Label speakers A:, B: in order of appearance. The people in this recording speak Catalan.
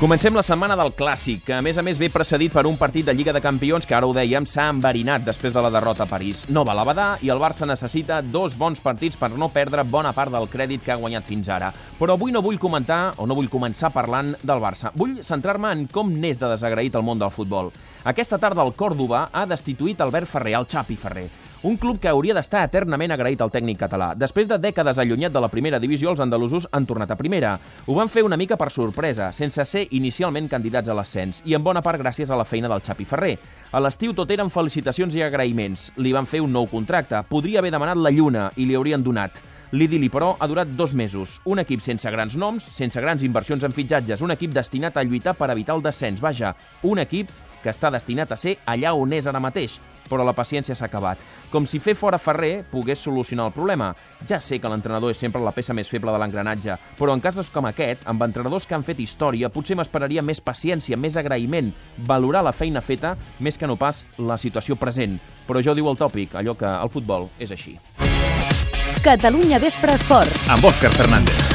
A: Comencem la setmana del Clàssic, que a més a més ve precedit per un partit de Lliga de Campions que ara ho dèiem, s'ha enverinat després de la derrota a París. No va l'abadar i el Barça necessita dos bons partits per no perdre bona part del crèdit que ha guanyat fins ara. Però avui no vull comentar, o no vull començar parlant del Barça. Vull centrar-me en com n'és de desagraït el món del futbol. Aquesta tarda el Còrdoba ha destituït Albert Ferrer, el Xapi Ferrer. Un club que hauria d'estar eternament agraït al tècnic català. Després de dècades allunyat de la primera divisió, els andalusos han tornat a primera. Ho van fer una mica per sorpresa, sense ser inicialment candidats a l'ascens, i en bona part gràcies a la feina del Xapi Ferrer. A l'estiu tot eren felicitacions i agraïments. Li van fer un nou contracte. Podria haver demanat la lluna i li haurien donat. L'idili, però, ha durat dos mesos. Un equip sense grans noms, sense grans inversions en fitxatges, un equip destinat a lluitar per evitar el descens. Vaja, un equip que està destinat a ser allà on és ara mateix, però la paciència s'ha acabat. Com si fer fora Ferrer pogués solucionar el problema. Ja sé que l'entrenador és sempre la peça més feble de l'engranatge, però en casos com aquest, amb entrenadors que han fet història, potser m'esperaria més paciència, més agraïment, valorar la feina feta, més que no pas la situació present. Però jo diu el tòpic, allò que el futbol és així.
B: Catalunya Vespre Esports.
C: Amb Òscar Fernández.